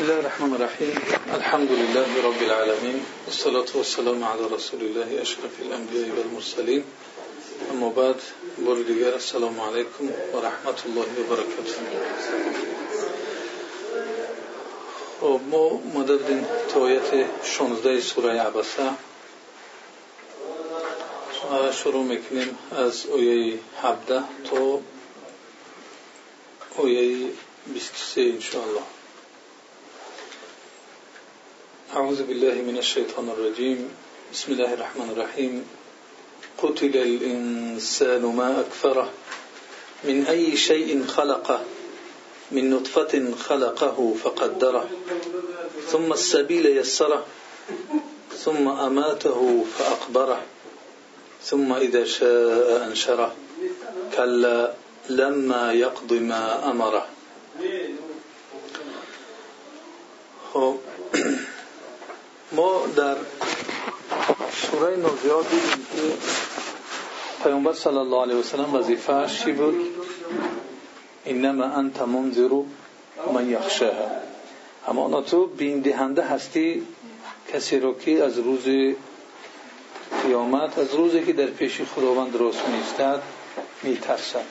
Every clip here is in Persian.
بسم الله الرحمن الرحيم الحمد لله رب العالمين والصلاة والسلام على رسول الله أشرف الأنبياء والمرسلين أما بعد بردگار السلام عليكم ورحمة الله وبركاته خب ما بودیم تا آیت 16 سوره عبسه شروع می‌کنیم از آیه 17 تا آیه 23 انشاءالله أعوذ بالله من الشيطان الرجيم. بسم الله الرحمن الرحيم. قتل الإنسان ما أكفره من أي شيء خلقه من نطفة خلقه فقدره ثم السبيل يسره ثم أماته فأقبره ثم إذا شاء أنشره. كلا لما يقض ما أمره. ما در سوره نازعات دیدیم که پیامبر صلی الله علیه وسلم وظیفه‌اش چی بود؟ انما انت منذر من یخشاها. اما تو بین دهنده هستی کسی رو که از روز قیامت از روزی که در پیش خداوند درست میستد میترسد.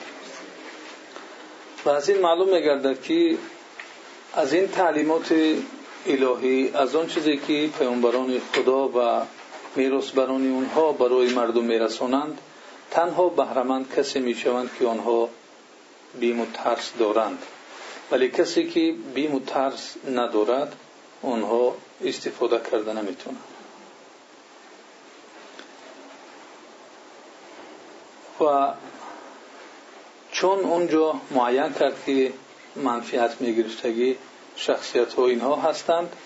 و از این معلوم میگردد که از این تعلیمات الهی از آن چیزی که پیامبران خدا و میراثبران اونها برای مردم میرسانند تنها بهرهمند کسی می‌شوند که آنها بیم و ترس دارند. ولی کسی که بیم و ترس ندارد آنها استفاده کرده نمی‌تونند. و چون اونجا معین کرد که منفیت میگرفتگی شخصیت ها اینها هستند.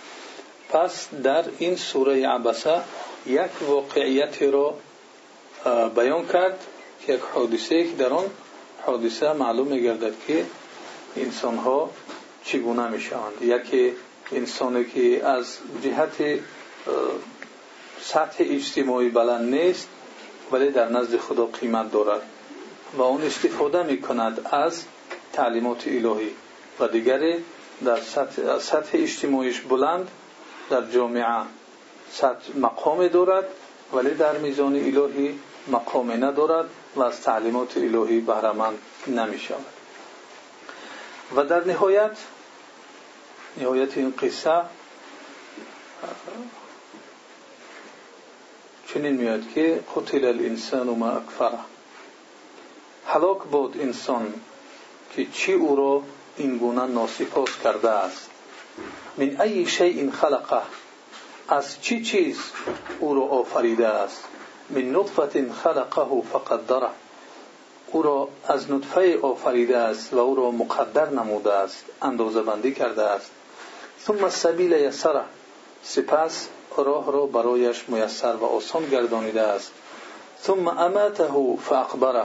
پس در این سوره عبسه یک واقعیت را بیان کرد که یک حادثه که در آن حادثه معلوم میگردد که انسان ها چگونه می‌شوند. یکی انسانی که از جهت سطح اجتماعی بلند نیست ولی در نزد خدا قیمت دارد و اون استفاده می‌کند از تعلیمات الهی و دیگری در سطح, سطح اجتماعیش بلند در جامعه سطح مقام دارد ولی در میزان الهی مقام ندارد و از تعلیمات الهی بهرمند نمی شود و در نهایت نهایت این قصه چنین میاد که قتل الانسان ما اکفره. هلاک بود انسان که چی او را این گونه ناسپاس کرده است. من ای شیء خلقه. از چی چیز او را آفریده است؟ من نطفه خلقه فقدره. او را از نطفه آفریده است و او را مقدر نموده است اندازه بندی کرده است. ثم السبیل یسره. سپس راه را برایش میسر و آسان گردانیده است. ثم اماته فاقبره.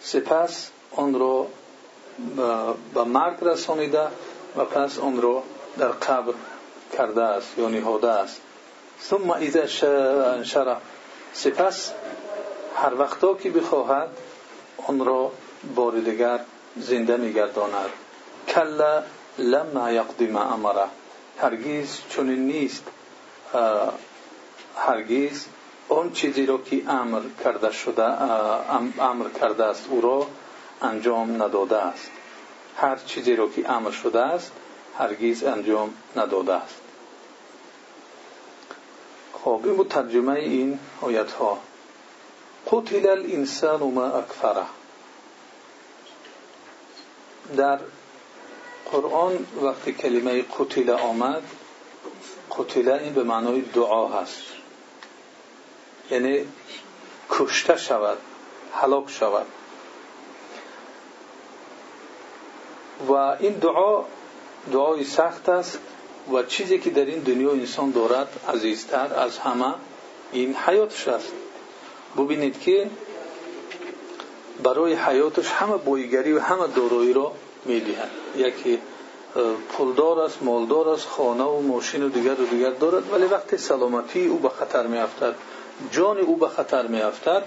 سپس آن را به مرگ رسانیده و پس آن را در قبر کرده است یا نهاده است. ثم اذا شاء سپس هر وقتا که بخواهد آن را بار دیگر زنده میگرداند. کلا لما یقضی ما امره. هرگیز چنین نیست. هرگیز آن چیزی را که امر کرده شده امر کرده است او را انجام نداده است. هر چیزی را که امر شده است هرگیز انجام نداده است. خب این بود ترجمه این آیت ها قتل الانسان ما اکفره در قرآن وقتی کلمه قتل آمد قتل این به معنای دعا هست. یعنی کشته شود هلاک شود. و این دعا دعای سخت است و چیزی که در این دنیا انسان دارد عزیزتر از همه این حیاتش است. ببینید که برای حیاتش همه بایگری و همه دارایی را می‌دهد. یکی پولدار است مالدار است خانه و ماشین و دیگر و دیگر دارد ولی وقتی سلامتی او به خطر میافتد جان او به خطر میافتد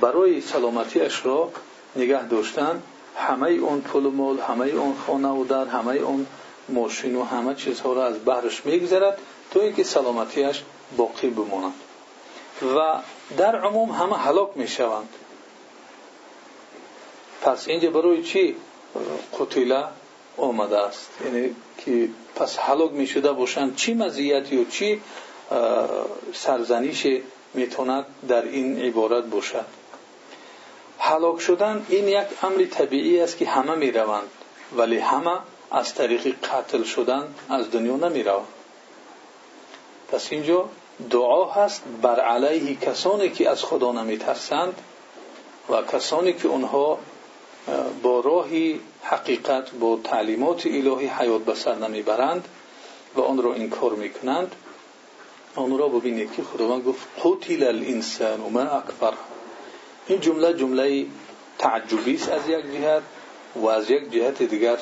برای سلامتیش را نگه داشتن همه اون پول و مال همه اون خانه و در همه اون ماشین و همه چیزها را از بحرش میگذرد تو اینکه سلامتیش باقی بماند. و در عموم همه هلاک می‌شوند. پس اینجا برای چی قتیله آمده است؟ یعنی که پس هلاک می شده باشند چی مزیتی و چی سرزنیش می‌توند در این عبارت باشد هلاک شدن این یک امر طبیعی است که همه می‌روند ولی همه از طریق قتل شدن از دنیا نمی‌روند. پس اینجا دعا هست بر علیه کسانی که از خدا نمیترسند و کسانی که اونها با راهی حقیقت با تعلیمات الهی حیات به سر نمی‌برند و آن را انکار می‌کنند. آن را ببینید که این جمله جمله تعجبی است از یک جهت و از یک جهت دیگر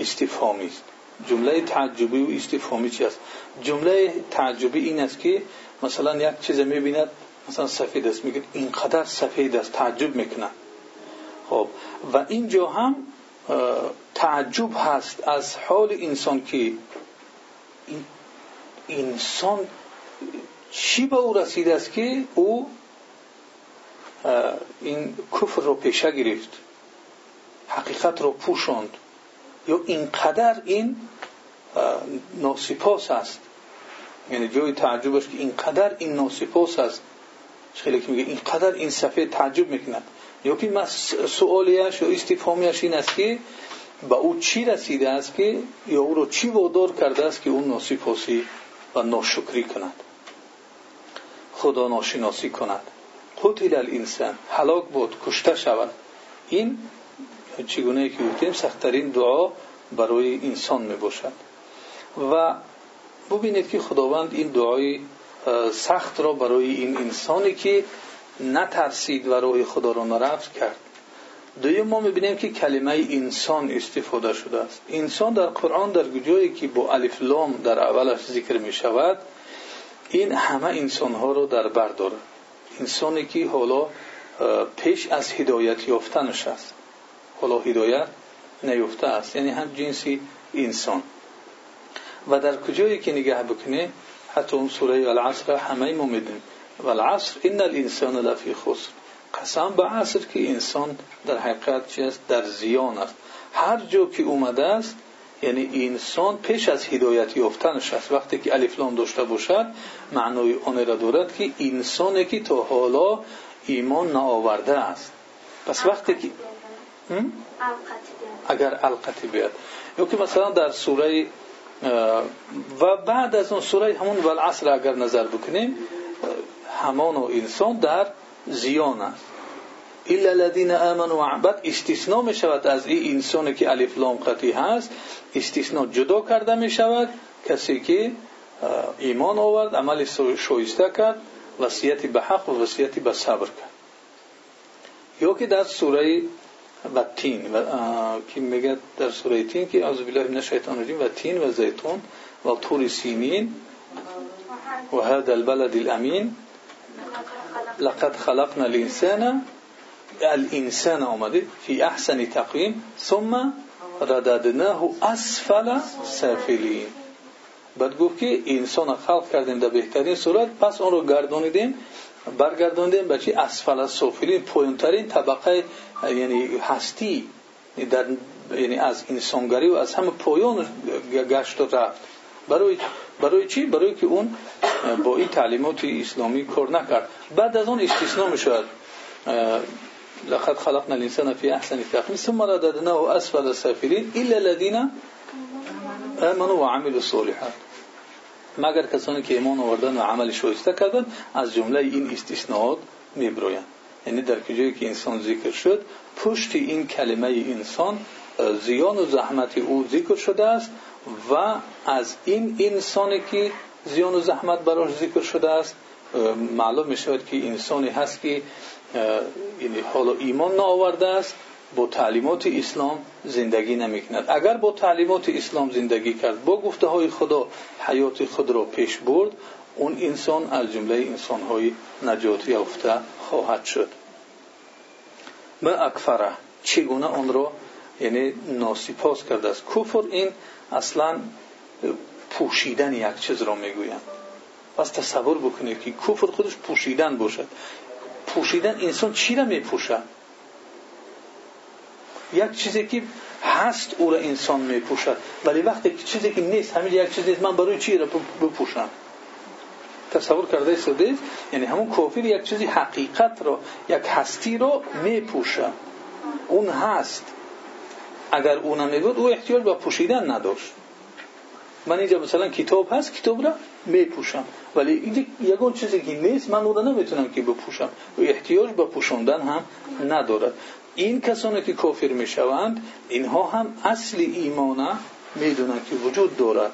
استفهامی است. جمله تعجبی و استفهامی چی است؟ جمله تعجبی این است که مثلا یک چیز می‌بیند مثلا سفید است میگه اینقدر سفید است تعجب می‌کنه. خب و اینجا هم تعجب هست از حال انسان که انسان چی به او رسیده است که او این کفر رو پیشه گرفت حقیقت رو پوشاند. یا اینقدر این ناسپاس است. یعنی جای تعجبش که اینقدر این ناسپاس است. خیلی که میگه اینقدر این صفحه تعجب می‌کند. یا که سوالیش یا استفهامیش این است که به او چی رسیده است که یا او رو چی وادار کرده است که اون ناسپاسی و ناشکری کند. خدا ناشناسی کند. قتل الانسان هلاک بود کشته شود. این چگونه که گفتیم سختترین دعا برای انسان می باشد و ببینید که خداوند این دعای سخت را برای این انسانی که نترسید و روی خدا را نرفت کرد. دویم ما می‌بینیم که کلمه انسان استفاده شده است. انسان در قرآن در جایی که با الف لام در اولش ذکر می شود این حالا پیش از هدایت یافتنش است. حالا هدایت نیفته است. یعنی هم جنسی انسان. و در کجایی که نگاه بکنیم حتی اون سوره العصر همه ما میدیم و العصر این الانسان لفی خسر. قسم به عصر که انسان در حقیقت چیست در زیان است. هر جا که اومده است یعنی انسان پیش از هدایت یافتنش است وقتی که الف لام داشته باشد معنای آن را دارد که انسانی که تا حالا ایمان نآورده است. پس وقتی که اگر القتی بیاد یا که مثلا در سوره و بعد از اون سوره همون والعصر اگر نظر بکنیم همان و انسان در زیان است. الا الذين امنوا وعبد استثناء می شود از این انسانی که الف لام قطعی هست. استثناء جدا کرده می شود کسی که ایمان آورد عمل شایسته کرد وصیت به حق و وصیت به صبر کرد. یا که در سوره و تین و که میگه در سوره تین که از بالله من الشیطان الرجیم و تین و زیتون و طور سینین. و هذا البلد الامین. لقد خلقنا الانسان الانسان آمده فی احسن تقویم ثم رددناه اسفل سافلین. بعد گفت که انسان خلق کردیم در بهترین صورت پس اون رو گردانیدیم برگرداندیم به چی؟ اسفل سافلین پایینترین طبقه یعنی هستی در یعنی از انسانگری و از همه پایان گشت و رفت. برای برای چی؟ برای که اون با این تعلیمات اسلامی کار نکرد. بعد از اون استثناء می‌شد لقد خلقنا الانسان في احسن تقويم ثم رددناه اسفل السافلين الا الذين امنوا وعملوا الصالحات. مگر کسانی که ایمان آوردن و عمل شایسته کردن از جمله این استثناءات میبرویند یعنی در کجایی که انسان ذکر شد پشت این کلمه انسان زیان و زحمت او ذکر شده است و از این انسانی که زیان و زحمت براش ذکر شده است معلوم می شود که انسانی هست که یعنی حالا ایمان نآورده است با تعلیمات اسلام زندگی نمی‌کند. اگر با تعلیمات اسلام زندگی کرد با گفته های خدا حیات خود را پیش برد اون انسان از جمله انسان های نجات یافته خواهد شد. ما اکفره چگونه آن را یعنی ناسپاس کرده است. کفر این اصلا پوشیدن یک چیز را می‌گویند. پس تصور بکنید که کفر خودش پوشیدن باشد. پوشیدن انسان چی را میپوشد یک چیزی که هست او را انسان میپوشد ولی وقتی چیزی که نیست همین یک چیز نیست من برای چی را بپوشم؟ تصور کرده سودید یعنی همون کافر یک چیزی حقیقت رو یک هستی رو میپوشه. اون هست. اگر اون نمیبود او احتیاج به پوشیدن نداشت. من اینجا مثلا کتاب هست کتاب را میپوشم. ولی اینجا یگان چیزی که نیست من اون را نمی‌تونم که بپوشم. احتیاج به پوشوندن هم ندارد. این کسانی که کافر می‌شوند اینها هم اصل ایمان می‌دونند که وجود دارد.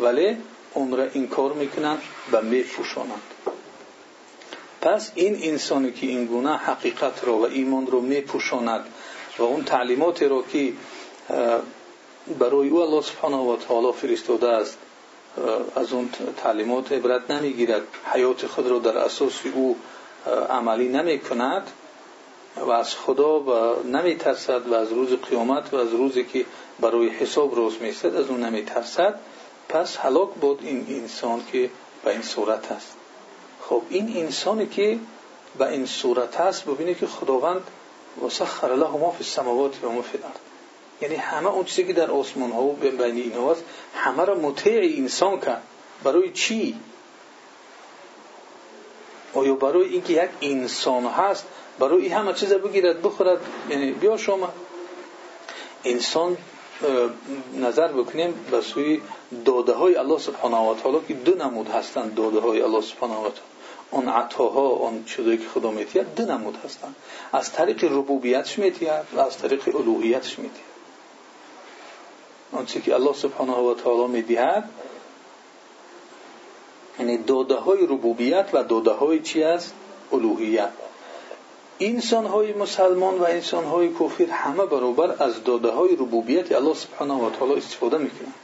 ولی اون را انکار می‌کنند و میپوشانند پس این انسانی که این گونه حقیقت را و ایمان را میپوشاند و اون تعلیمات را که برای او الله سبحانه و تعالی فرستاده است از اون تعلیمات عبرت نمی‌گیرد. حیات خود را در اساس او عملی نمی کند و از خدا و نمی ترسد و از روز قیامت و از روزی که برای حساب روز میستد از اون نمی ترسد پس حلاک بود این انسان که به این صورت است. خب این انسانی که به این صورت است ببینه که خداوند وسخر له ما فی السماوات و ما فی الارض. یعنی همه اون چیزی که در آسمان ها و بین اینها است همه را مطیع انسان کرد برای چی؟ آیا برای اینکه یک انسان هست برای همه چیز بگیرد بخورد؟ یعنی بیا شما. انسان نظر بکنیم به سوی داده های الله سبحانه و تعالی که دو نمود هستند داده های الله سبحانه و تعالی. اون عطاها اون چیزی که خدا میتید دو نمود هستند. از طریق ربوبیتش میتید و از طریق الوهیتش میتید آنچه که الله سبحانه و تعالی می‌دهد یعنی داده های ربوبیت و داده های چی است؟ الوهیت. انسان های مسلمان و انسان های کفر همه برابر از داده های ربوبیت الله سبحانه و تعالی استفاده می‌کنند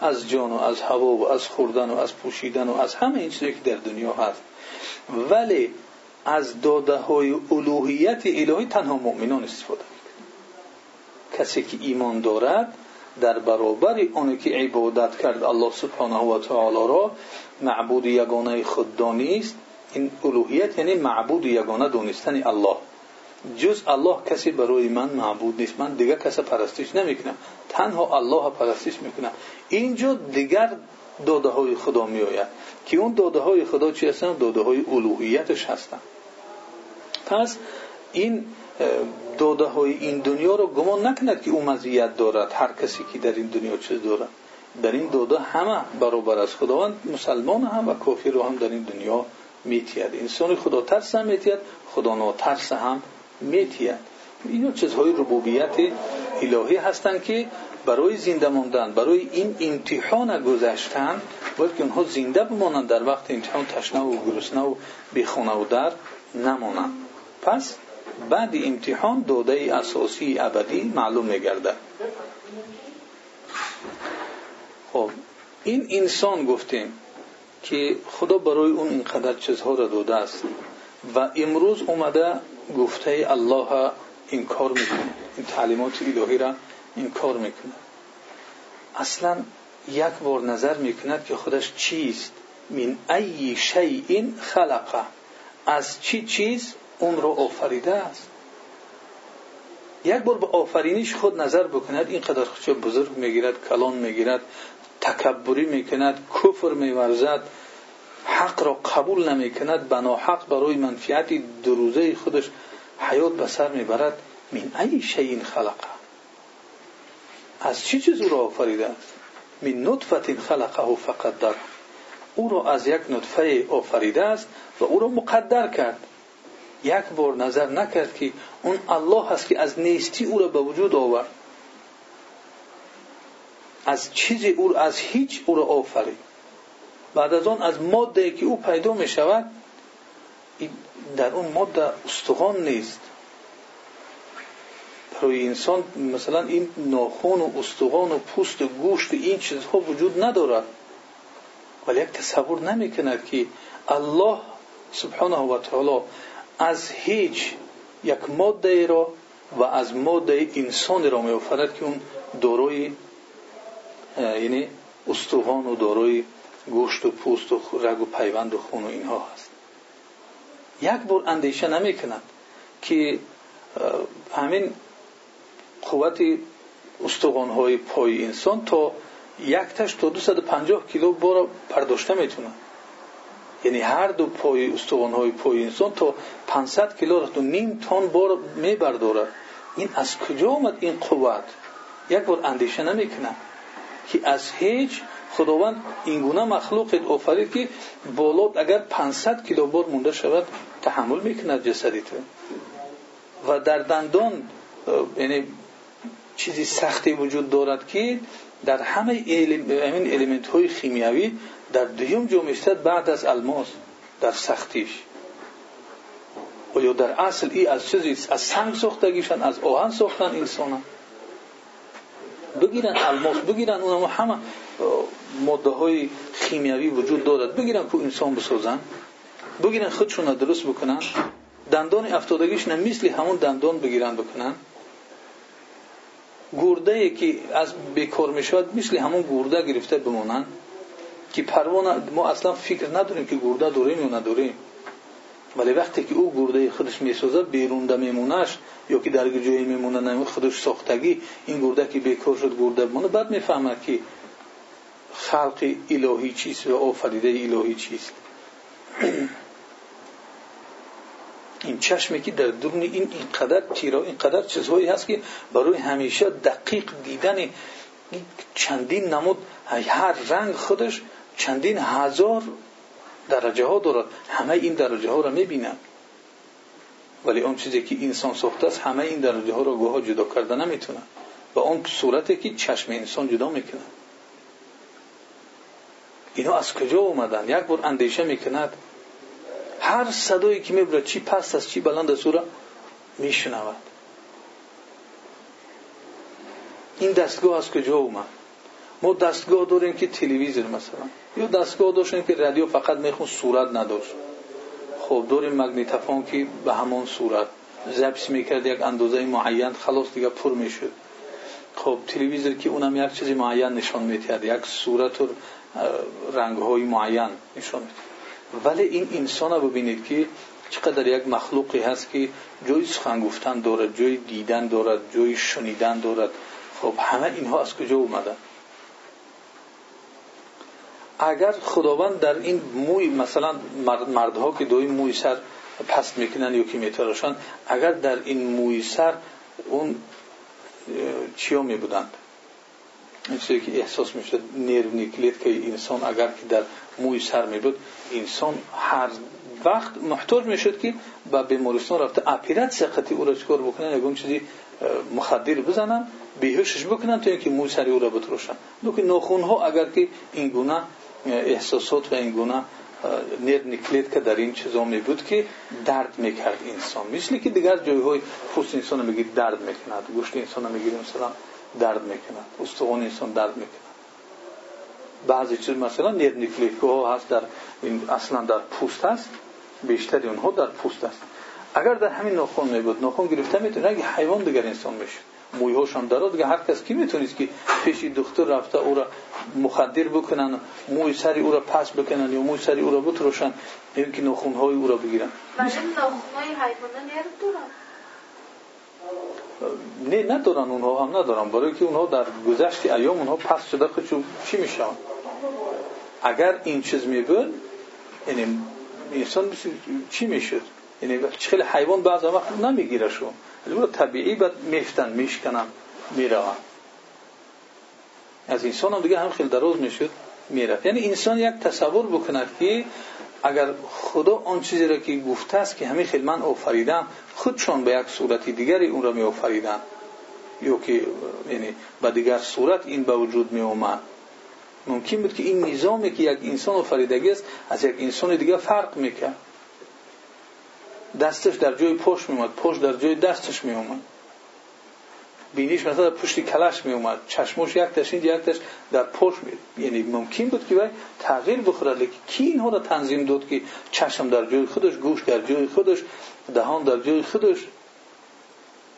از جان و از هوا و از خوردن و از پوشیدن و از همه این چیزی که در دنیا هست. ولی از داده های الوهیت الهی تنها مؤمنان استفاده می‌کنند کسی که ایمان دارد در که عبادت کرد الله سبحانه و تعالی را معبود یگانه خود دانست این الوهیت یعنی معبود یگانه دونستن الله. جز الله کسی برای من معبود نیست. من دیگر کسی پرستش نمی‌کنم. تنها الله پرستش می‌کنم. اینجا دیگر داده های خدا میآید. که اون داده های خدا چی هستن؟ داده های الوهیتش هستن. پس این داده این دنیا رو گمان نکند که او دارد. هر کسی که در این دنیا چیز دارد. در این داده همه برابر است خداوند مسلمان هم و کافر رو هم در این دنیا میتید انسان خدا ترس هم میتید خدا ترس هم میتید اینا چیزهای ربوبیت الهی هستند که برای زنده ماندن برای این امتحان گذشتن باید که زنده بمانند در وقت امتحان تشنه و گرسنه و بیخونه و در نمانند. پس بعد امتحان دوده اساسی ابدی معلوم میگرده خب این انسان گفتیم که خدا برای اون اینقدر چیزها را داده است و امروز اومده گفته الله کار می‌کنه این تعلیمات الهی را کار می‌کنه. اصلا یک بار نظر می‌کند که خودش چیست؟ من ای شیء خلقه. از چی چیز؟ اون رو آفریده است. یک بار به آفرینش خود نظر بکند. اینقدر خودش بزرگ می‌گیرد کلان می‌گیرد تکبری می‌کند کفر میورزد حق را قبول نمی‌کند. بناحق برای منفعت دروزه خودش حیات به سر می‌برد. من ای شیء خلقه از چی چیز او را آفریده است؟ من نطفه خلقه فقدر. او را از یک نطفه آفریده یک بار نظر نکرد که اون الله هست که از نیستی او را به وجود آورد. از چیزی او از هیچ او را آفرید. بعد از آن از ماده که او پیدا می شود در اون ماده استخوان نیست. برای انسان مثلا این ناخون و استخوان و پوست و گوشت این چیزها وجود ندارد. ولی یک تصور نمی کند که الله سبحانه و تعالی از هیچ یک ماده را و از ماده انسان را میآفرد که اون داروی یعنی استخوان و داروی گوشت و پوست و رگ و پیوند و خون و اینها هست. یک بار اندیشه نمی‌کند که همین قوت های پای انسان تا یک تاش تا 250 کیلو بار پرداشته می‌تونه. یعنی هر دو پای های پای انسان تا 500 کیلو تو نیم تن بار میبرداره. این از کجا آمد این قوت؟ یک بار اندیشه نمی‌کنه که از هیچ خداوند این گونه مخلوق آفرید که بالا اگر 500 کیلو بار مونده شود تحمل می‌کند جسدی تو و در دندان یعنی چیزی سختی وجود دارد که در همه این های خیمیایی در دویم جا میشتد بعد از الماس در سختیش. و در اصل ای از چیزی از سنگ ساختگیشن از آهن ساختن انسان بگیرن الماس بگیرن اونم همه ماده های خیمیایی وجود دارد. بگیرن که انسان بسازن بگیرن خودشون درست بکنن. دندان افتادگیش نه مثل همون دندان بگیرن بکنن. گرده که از بیکار می‌شود مثل همون گرده گرفته بمونن. که پروانه ما اصلا فکر نداریم که گرده داریم یا نداریم. ولی وقتی که او گرده خودش می‌سازه بیرونده میمونش یا که در جایی میمونه خودش ساختگی این گرده که بیکار شد گرده بمونه بعد می‌فهمه که خلق الهی چیست و آفریده الهی چیست. این چشمی که در درون این اینقدر تیرا اینقدر چیزهایی هست که برای همیشه دقیق دیدن چندین نمود هر رنگ خودش چندین هزار درجه ها دارد همه این درجه ها را می‌بینند ولی اون چیزی که انسان ساخته است همه این درجه ها را گوها جدا کرده نمی‌تونه. و اون صورتی که چشم انسان جدا می‌کنه. اینا از کجا اومدن؟ یک بار اندیشه می‌کند. هر صدایی که می‌بره چی پست است چی بلند است او را میشنود. این دستگاه از کجا اومد؟ ما دستگاه داریم که تلویزیون مثلا. یا دستگاه داشتیم که رادیو فقط میخون صورت نداشت. خب داریم مگنیتفون که به همان صورت ضبط می‌کرد یک اندازه معین خلاص دیگه پر می‌شد. خب تلویزیون که اونم یک چیزی معین نشان می‌دهد یک صورت و رنگ های معین نشان می‌دهد ولی این انسان رو ببینید که چقدر یک مخلوقی هست که جای سخن گفتن دارد جای دیدن دارد جای شنیدن دارد. خب همه اینها از کجا اومدن؟ اگر خداوند در این موی مثلا مردها که دوی موی سر پست می‌کنن یا که میتراشن اگر در این موی سر اون چیا میبودند؟ این چیزی که احساس می‌شد نرو نیکلید که انسان اگر که در موی سر میبود انسان هر وقت محتاج می‌شد که با بیمارستان رفته اپیرات سقطی او را چکار بکنن؟ یکون چیزی مخدر بزنن بیهوشش بکنن تا اینکه موی سری او را بتروشن دوکی ناخون ها اگر که این گونه احساسات و این گونه نر نیکلید که در این چیزا می بود که درد می‌کرد انسان. مثل که دیگر جای های پوست انسان میگید درد می‌کند گوشت انسان میگید مثلا درد می‌کند استخوان انسان درد می‌کند بعضی چیز مثلا نیرنیکلیک ها هست در این اصلا در پوست هست بیشتری اونها در پوست هست. اگر در همین ناخن می بود ناخن گرفته می‌تونه اگه حیوان دیگر انسان میشه موی هاشان دارد دیگه هر کس کی می‌تونید که پیش دکتر رفته او را مخدر بکنن موی سری او را پس بکنن یا موی سری او را بتروشن این که ناخن های او را بگیرن. ناخن های حیوانات دارن؟ نه ندارن اونها هم ندارن. برای که اونها در گذشت ایام اونها پس شده خود چی میشن؟ اگر این چیز میبود یعنی انسان چی می‌شد یعنی خیلی حیوان بعض وقت نمی‌گیره ولی طبیعی بعد میفتن میشکنن میرون از انسان هم دیگه هم خیلی دراز می‌شد می‌رفت یعنی انسان یک تصور بکند که اگر خدا آن چیزی را که گفته است که همین خیلی من آفریدم خودشان به یک صورتی دیگری اون را می آفریدن یا که یعنی به دیگر صورت این به وجود می اومد ممکن بود که این نظامی که یک انسان آفریدگی است از یک انسان دیگر فرق می‌کرد دستش در جای پشت می اومد پشت در جای دستش می اومد بینیش مثلا پشت کلش می اومد چشمش یک تش یک تش در پشت می یعنی ممکن بود که تغییر بخورد لیکن کی اینها را تنظیم داد که چشم در جای خودش گوش در جای خودش دهان در جای خودش؟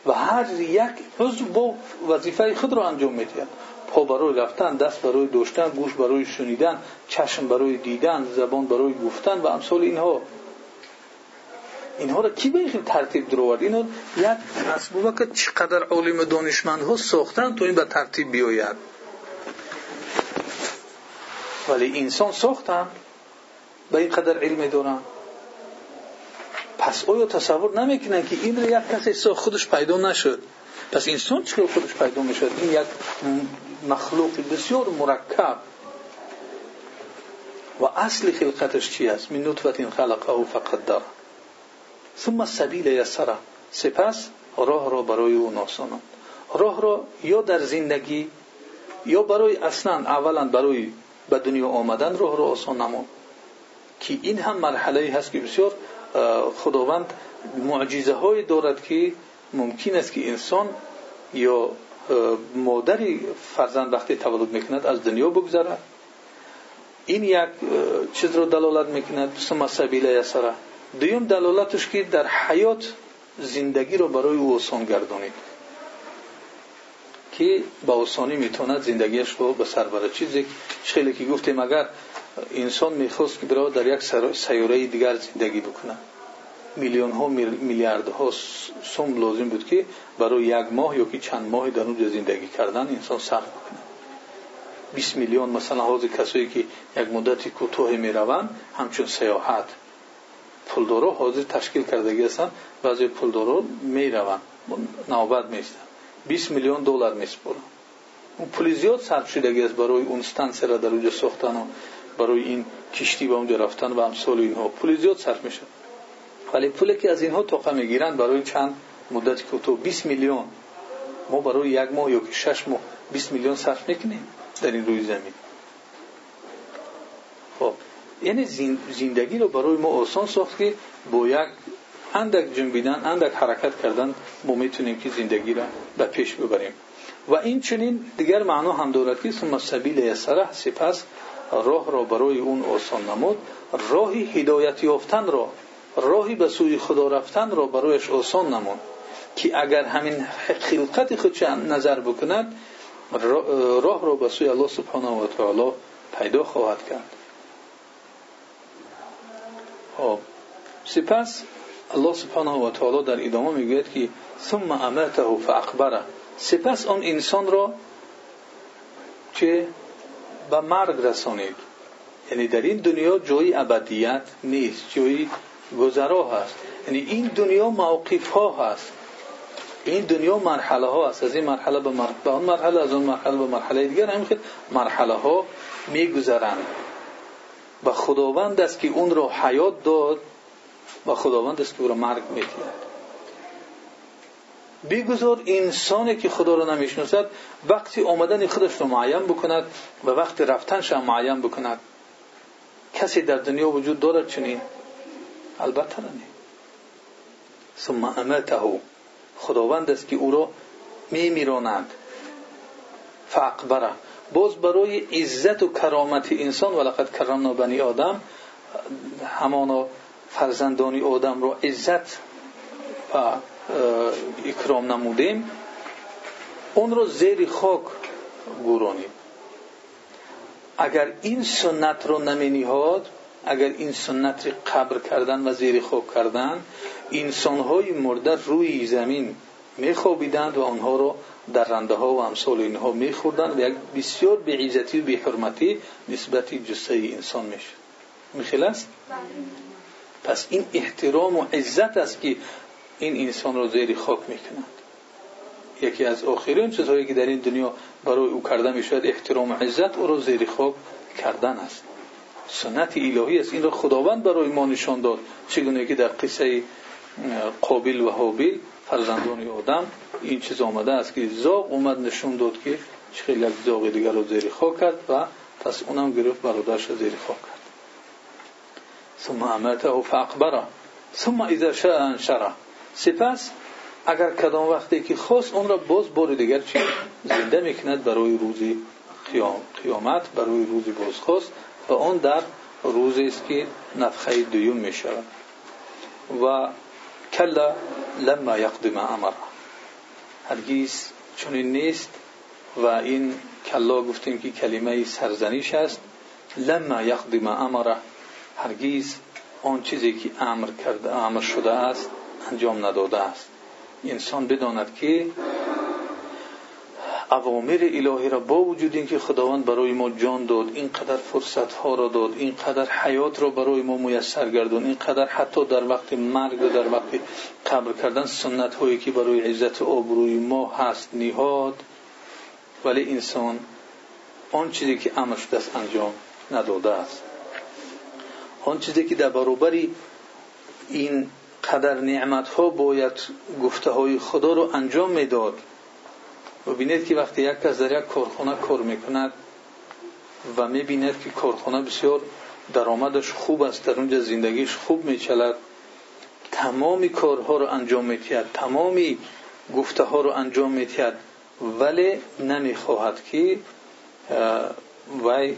و هر یک عضو با وظیفه خود را انجام می‌دهد. پا برای رفتن دست برای داشتن گوش برای شنیدن چشم برای دیدن زبان برای گفتن و امثال اینها. اینها را کی به این ترتیب در آورد اینو یک اسبابه که چقدر عالم دانشمند ها ساختن تو این به ترتیب بیاید؟ ولی انسان ساختن به این قدر علم دارن. پس آیا تصور نمی‌کنن که این را یک کسی خودش پیدا نشد؟ پس انسان چطور خودش پیدا می‌شد؟ این یک مخلوق بسیار مرکب. و اصل خلقتش چی است؟ من نطفه خلقه فقدر ثم السبیل یسره سپس راه را برای او ناساناند راه را یا در زندگی یا برای اصلا اولا برای به دنیا آمدن راه را آسان نمون که این هم مرحله هست که بسیار خداوند معجزه های دارد که ممکن است که انسان یا مادری فرزند وقتی تولد می‌کند از دنیا بگذرد. این یک چیز رو دلالت می‌کند ثم سبیل یسره دویم دلالتش که در حیات زندگی رو برای او آسان گردانید که با آسانی می‌توند زندگیش رو به سر بره چیزی خیلی که گفتیم اگر انسان می‌خواست که برای در یک سیاره دیگر زندگی بکنه میلیون ها میلیارد ها سوم لازم بود که برای یک ماه یا که چند ماه در اونجا زندگی کردن انسان صرف بکنه 20 میلیون مثلا حاضر کسایی که یک مدتی کوتاه می‌روند همچون سیاحت پولدارا حاضر تشکیل کردگی هستند بعضی پولدارا می‌روند نوبت میستند 20 میلیون دلار میسپرند اون پول زیاد صرف شدگی است برای اون ستانسه را در اونجا ساختن و برای این کشتی به اونجا رفتن و امثال اینها. پول زیاد صرف میشه ولی پولی که از اینها توقع می‌گیرند برای چند مدت کوتاه 20 میلیون ما برای یک ماه یا که 6 ماه 20 میلیون صرف می‌کنیم در این روی زمین یعنی زندگی رو برای ما آسان ساخت که با یک اندک جنبیدن اندک حرکت کردن ما می‌تونیم که زندگی را به پیش ببریم. و این چنین دیگر معنا هم دارد که ثم سبیل یسره سپس راه را برای اون آسان نمود. راهی هدایت یافتن را راهی به سوی خدا رفتن را برایش آسان نمود که اگر همین خلقت خود نظر بکند راه را به سوی الله سبحانه و تعالی پیدا خواهد کرد. خب سپس الله سبحانه و تعالی در ادامه می‌گوید که ثم اماته فاقبره سپس آن انسان را که به مرگ رسانید. یعنی در این دنیا جای ابدیت نیست جای گذرا هست. یعنی این دنیا موقف ها هست. این دنیا مرحله ها است. از این مرحله به مرحله اون مرحله از اون مرحله به مرحله دیگر. همین مرحله ها میگذرند. و خداوند است که اون را حیات داد و خداوند است که او را مرگ می‌دهد بیگذار انسانی که خدا را نمی‌شناسد وقتی آمدن خودش را معین بکند و وقتی رفتنش را معین بکند کسی در دنیا وجود دارد چنین؟ البته نه. ثم امته خداوند است که او را میمیراند. فاقبره. باز برای عزت و کرامت انسان ولقد کرمنا بنی آدم همانا فرزندانی آدم را عزت و اکرام نمودیم اون را زیر خاک گورانیم اگر این سنت را نمینیهاد اگر این سنت را قبر کردن و زیر خاک کردن انسانهای مرده روی زمین میخوابیدند و آنها را در ها و امثال اینها میخوردن و یک بسیار به عزتی و به حرمتی نسبت جسه انسان میشه میخیل؟ پس این احترام و عزت است که این انسان را زیر خاک می‌کنند یکی از آخرین چیزهایی که در این دنیا برای او کرده می‌شود احترام و عزت او را زیر خاک کردن است. سنت الهی است. این را خداوند برای ما نشان داد. چگونه که در قصه قابل و حابیل فرزندان آدم این چیز آمده است که زاغ اومد نشون داد که خیلی یک زاغ دیگر رو زیر خاک کرد و پس اونم گرفت برادرش زیر خاک کرد. ثم امته فاقبره. ثم اذا شاء انشره. سپس اگر کدام وقتی که خواست اون را باز بار دیگر چی زنده می‌کند برای روزی قیامت برای روزی بازخواست و اون در روزی است که نفخه دویم می‌شود. و کلا لما یقدم امر هرگیز چنین نیست و این کلا گفتیم که کلمه سرزنیش است لما یقضی ما امره هرگیز آن چیزی که امر کرده امر شده است انجام نداده است انسان بداند که اوامر الهی را با وجود اینکه خداوند برای ما جان داد اینقدر فرصت ها را داد اینقدر حیات را برای ما میسر گردون اینقدر حتی در وقت مرگ و در وقت قبر کردن سنت هایی که برای عزت آبروی ما هست نیهاد ولی انسان آن چیزی که امر شده است انجام نداده است. آن چیزی که در برابری این قدر نعمت ها باید گفته های خدا رو انجام می‌داد. و بینید که وقتی یک کس در یک کارخانه کار می‌کند و می‌بیند که کارخانه بسیار درآمدش خوب است در اونجا زندگیش خوب میچلد تمامی کارها رو انجام میتید تمامی گفته ها رو انجام میتید ولی نمی‌خواهد که وی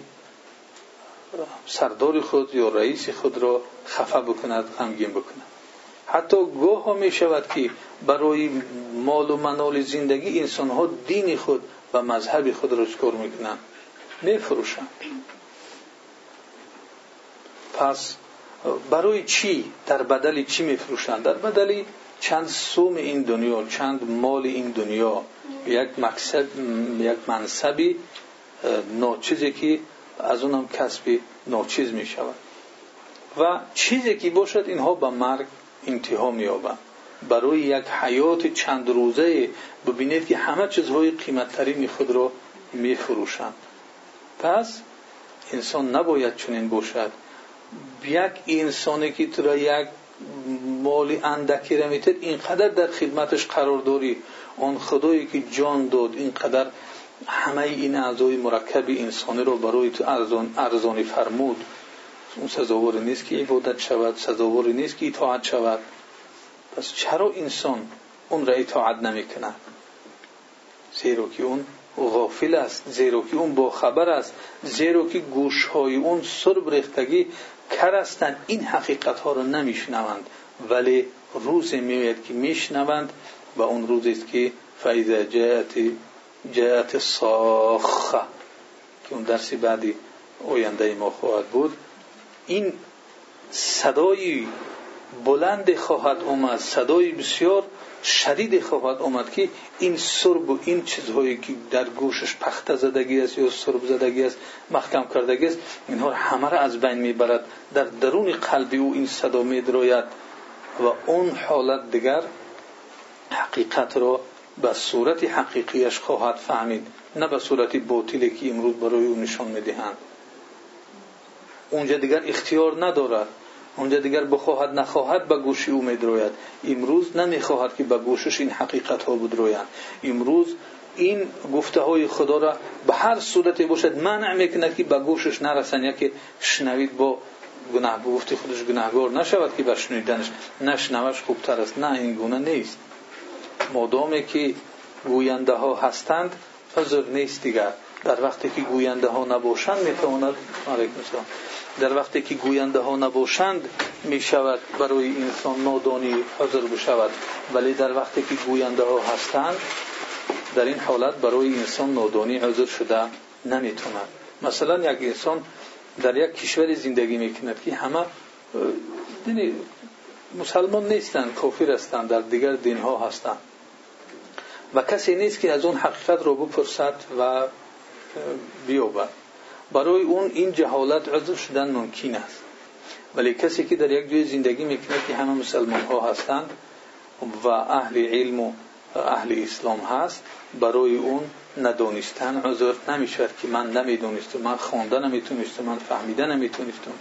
سردار خود یا رئیس خود را خفه بکند غمگین بکند. حتی گاه ها می شود برای مال و منال زندگی انسان ها دین خود و مذهب خود را چکار می‌کنند میفروشند پس برای چی در بدل چی میفروشند در بدل چند سوم این دنیا چند مال این دنیا. یک مقصد یک منصبی ناچیزی که از اونم کسبی ناچیز می شود. و چیزی که باشد اینها به مرگ انتها می یابند برای یک حیات چند روزه ببینید که همه چیزهای قیمتترین خود را می فروشند پس انسان نباید چنین باشد. یک انسانی که تو را یک مالی اندکی را اینقدر در خدمتش قرار داری. آن خدایی که جان داد اینقدر همه این اعضای مرکب انسانی رو برای تو ارزان ارزانی فرمود. اون سزاوار نیست که عبادت شود سزاوار نیست که اطاعت شود. پس چرا انسان اون را اطاعت نمی‌کنه زیرا که اون غافل است زیرا که اون با خبر است زیرا که گوش های اون سرب ریختگی کر هستند. این حقیقت ها رو نمیشنوند ولی روز میآید که میشنوند و اون روز است که فایده جاءت جاءت الصاخه که اون درسی بعدی آینده ما خواهد بود. این صدای بلند خواهد آمد صدای بسیار شدید خواهد آمد که این سرب و این چیزهایی که در گوشش پخته زدگی است یا سرب زدگی است محکم کردگی است اینها همه را از بین می‌برد. در درون قلبی او این صدا میدراید و اون حالت دیگر حقیقت را به صورت حقیقیش خواهد فهمید نه به صورت باطلی که امروز برای او نشان می‌دهند. اونجا دیگر اختیار ندارد. اونجا دیگر بخواهد نخواهد به گوشی او میدروید امروز نمی‌خواهد که به گوشش این حقیقت ها بدرویند امروز این گفته های خدا را به هر صورتی باشد منع می‌کند که به گوشش نرسن یکی شنوید با گناه گفته خودش گناهگار نشود که بشنویدنش نشنوش خوبتر است. نه این گونه نیست. مادامی که گوینده ها هستند عذر نیست دیگر. در وقتی که گوینده ها نباشند می‌تواند علیکم السلام. در وقتی که گوینده ها نباشند می شود برای انسان نادانی حضر بشود. ولی در وقتی که گوینده ها هستند در این حالت برای انسان نادانی حضر شده نمی‌توند مثلا یک انسان در یک کشور زندگی می‌کند که همه دینی مسلمان نیستند کافر هستند در دیگر دین ها هستند. و کسی نیست که از اون حقیقت رو بپرسد و بیابد. برای اون این جهالت عذر شدن ممکن است. ولی کسی که در یک جای زندگی می‌کنه که همه مسلمان ها هستند و اهل علم و اهل اسلام هست برای اون ندانستن عذر نمی‌شود که من نمی‌دونستم من خوانده نمی‌تونستم من فهمیده نمی‌تونستم.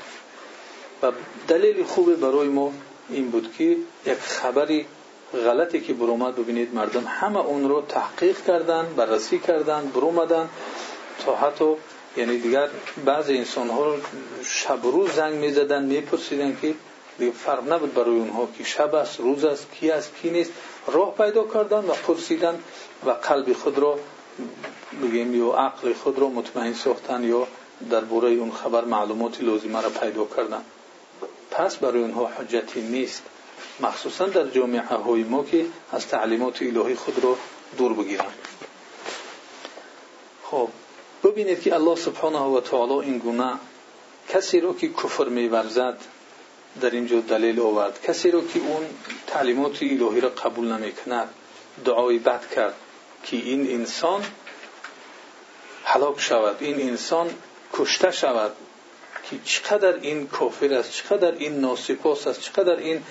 و دلیل خوب برای ما این بود که یک خبری غلطی که برومد ببینید مردم همه اون رو تحقیق کردن بررسی کردن برومدن تا حتی یعنی دیگر بعض انسان ها شب و روز زنگ می زدن می پرسیدن که دیگه فرق نبود برای اونها که شب است روز است کی است کی نیست. راه پیدا کردن و پرسیدن و قلب خود را بگیم یا عقل خود را مطمئن ساختن یا در بوره اون خبر معلومات لازمه را پیدا کردن. پس برای اونها حجتی نیست. مخصوصا در جامعه های ما که از تعلیمات الهی خود را دور بگیرن. خب ببینید که الله سبحانه و تعالی این گونه کسی رو که کفر میورزد در اینجا دلیل آورد. کسی رو که اون تعلیمات الهی را قبول نمی‌کند دعای بد کرد که این انسان هلاک شود این انسان کشته شود که چقدر این کافر است چقدر این ناسپاس است چقدر این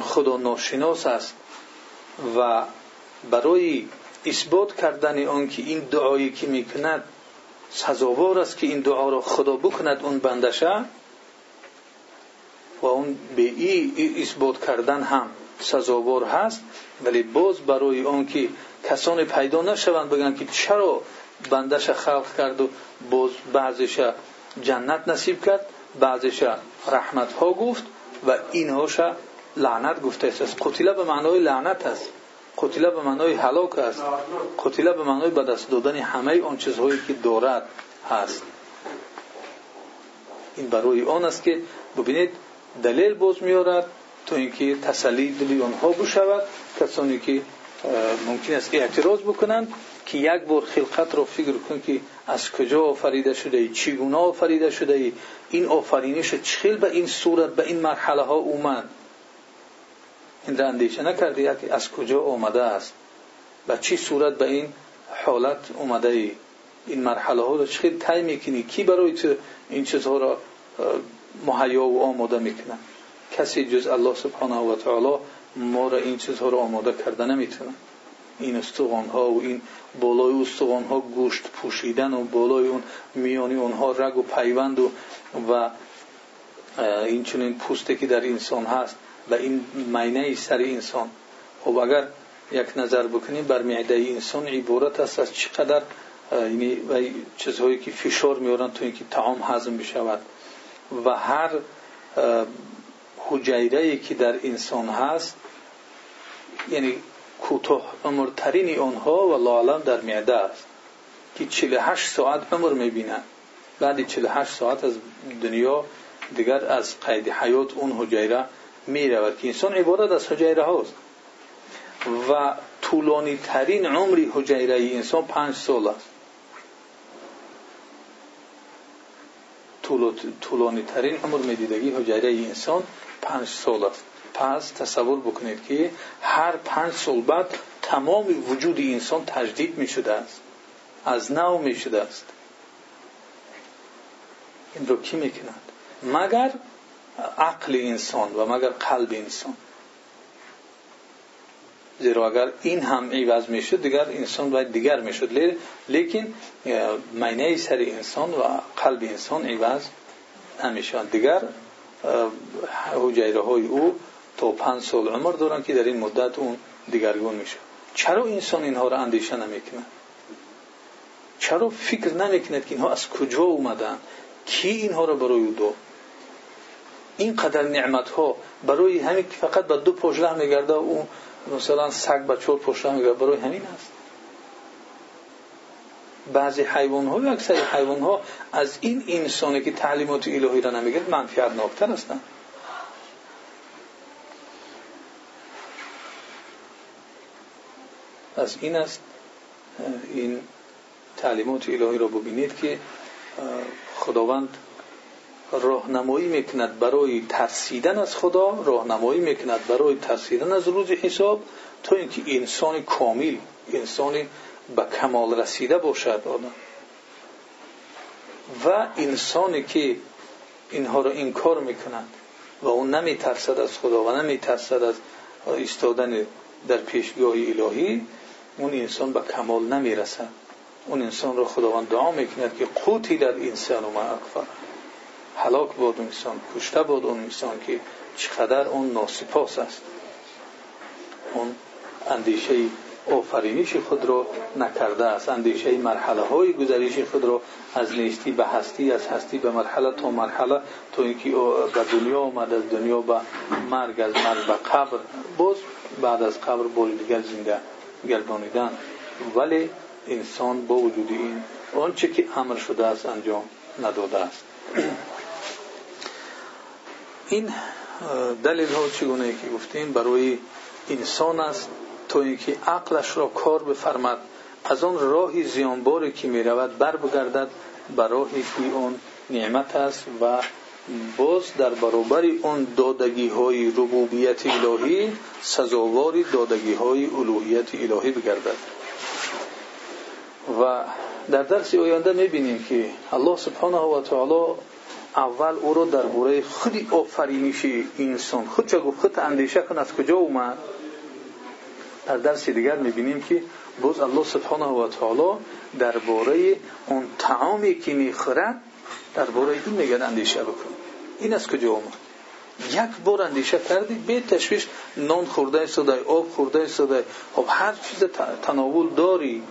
خدا ناشناس است و برای اثبات کردن آن که این دعایی که می‌کند سزاوار است که این دعا را خدا بکند اون بندشه و اون به ای اثبات کردن هم سزاوار هست. ولی باز برای آن که کسان پیدا نشوند بگن که چرا بندش خلق کرد و باز بعضش جنت نصیب کرد بعضش رحمت ها گفت و اینهاش لعنت گفته است. قتیله قتیله به معنای هلاک است. قتیله به معنای به دست دادن همه آن چیزهایی که دارد هست. این برای آن است که ببینید دلیل باز میارد تا اینکه تسلی دلی آنها بشود. کسانی که ممکن است اعتراض بکنند که یک بار خلقت را فکر کن که از کجا آفریده شده ای چگونه آفریده شده ای این آفرینش چخیل به این صورت به این مرحله ها اومد. این را اندیشه نکردی که از کجا آمده است به چی صورت به این حالت اومده ای؟ این مرحله ها را چخیل تای می‌کنی؟ کی برای تو این چیزها را مهیا و آماده می‌کنه؟ کسی جز الله سبحانه و تعالی ما را این چیزها را آماده کرده نمی‌تونه. این استوان ها و این بالای استوان ها گوشت پوشیدن و بالای اون میانی اونها رگ و پیوند و و این چنین پوسته که در انسان هست و این مینه سر انسان. خب اگر یک نظر بکنیم بر معده انسان عبارت است از چقدر یعنی چیزهایی که فشار میارن تو اینکه طعام هضم بشود. و هر حجیره که در انسان هست یعنی کوتاه عمرترین آنها و لعالم در معده است که 48 ساعت عمر می‌بینن. بعد 48 ساعت از دنیا دیگر از قید حیات اون حجیره می‌رود که انسان عبارت از حجیره هاست. و طولانی ترین عمری حجیره انسان پنج سال است. طولانی ترین عمر میدیدگی حجیره انسان پنج سال است. پس تصور بکنید که هر پنج سال بعد تمام وجود انسان تجدید می شده است. از نو می شده است. این رو کی می‌کند؟ مگر عقل انسان و مگر قلب انسان. زیرا اگر این هم عوض می‌شد دیگر انسان باید دیگر می‌شد. لیکن مینه سر انسان و قلب انسان عوض نمی‌شوند دیگر حجیره های او تا پنج سال عمر دارن که در این مدت اون دیگرگون میشه. چرا انسان اینها را اندیشه نمی‌کنه؟ چرا فکر نمی‌کند که اینها از کجا اومدن؟ کی اینها را برای او دو اینقدر نعمت ها برای همین فقط به دو پشت میگرده و مثلا سگ به چهار پشت میگرده برای همین است بعضی حیوان ها و اکثر حیوان ها از این انسانی که تعلیمات الهی را نمیگرد منفیت ناکتر هستند از این است این تعلیمات الهی را ببینید که خداوند راهنمایی می‌کند برای ترسیدن از خدا راهنمایی می‌کند برای ترسیدن از روز حساب تا اینکه انسان کامل انسانی به کمال رسیده باشد. آدم و انسانی که اینها را انکار می‌کند و اون نمیترسد از خدا و نمیترسد از ایستادن در پیشگاه الهی اون انسان به کمال نمی‌رسد. اون انسان را خداوند دعا می‌کند که قوتی در انسان و اکفر بود انسان کشته بود اون انسان که چقدر اون ناسپاس است. اون اندیشه آفرینش خود را نکرده است. اندیشه مرحله های گذریش خود را از نیستی به هستی از هستی به مرحله تا مرحله تا اینکه به دنیا آمد از دنیا به مرگ از مرگ به قبر. باز بعد از قبر بار دیگر زنده گردانیدن. ولی انسان با وجود این آنچه که شده است انجام نداده است. این دلیل ها چگونه که گفتیم برای انسان است. تا اینکه عقلش را کار بفرمد از آن راهی زیانباری که می رود بر بگردد به راهی که آن نعمت است و باز در برابر اون دادگی های ربوبیت الهی سزاواری دادگی های الوهیت الهی بگردد. و در درس آینده اول او را درباره خود آفرینش انسان. خود چه گفت خود اندیشه کن از کجا اومد؟ در درس دیگر می‌بینیم که باز الله سبحانه و تعالی درباره اون تعامی که می‌خورد درباره این میگن اندیشه بکن. این از کجا اومد؟ یک بار اندیشه کردی به تشویش نان خورده صدای آب خورده صدای خب هر چیز تناول داری.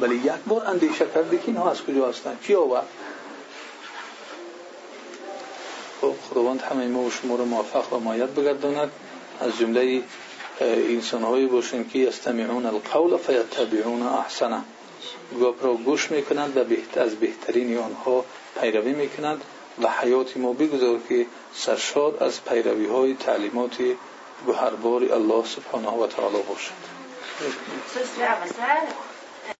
ولی یک بار اندیشه کردی که اینها از کجا هستند کی آورد خب خداوند همه ما و شما رو موفق و مایت بگرداند. از جمله انسان هایی باشیم که یستمعون القول فیتبعون احسنه. گپ را گوش می‌کنند و از بهترین آنها پیروی می‌کنند و حیات ما بگذار که سرشار از پیروی های تعلیمات گوهربار الله سبحانه و تعالی باشد.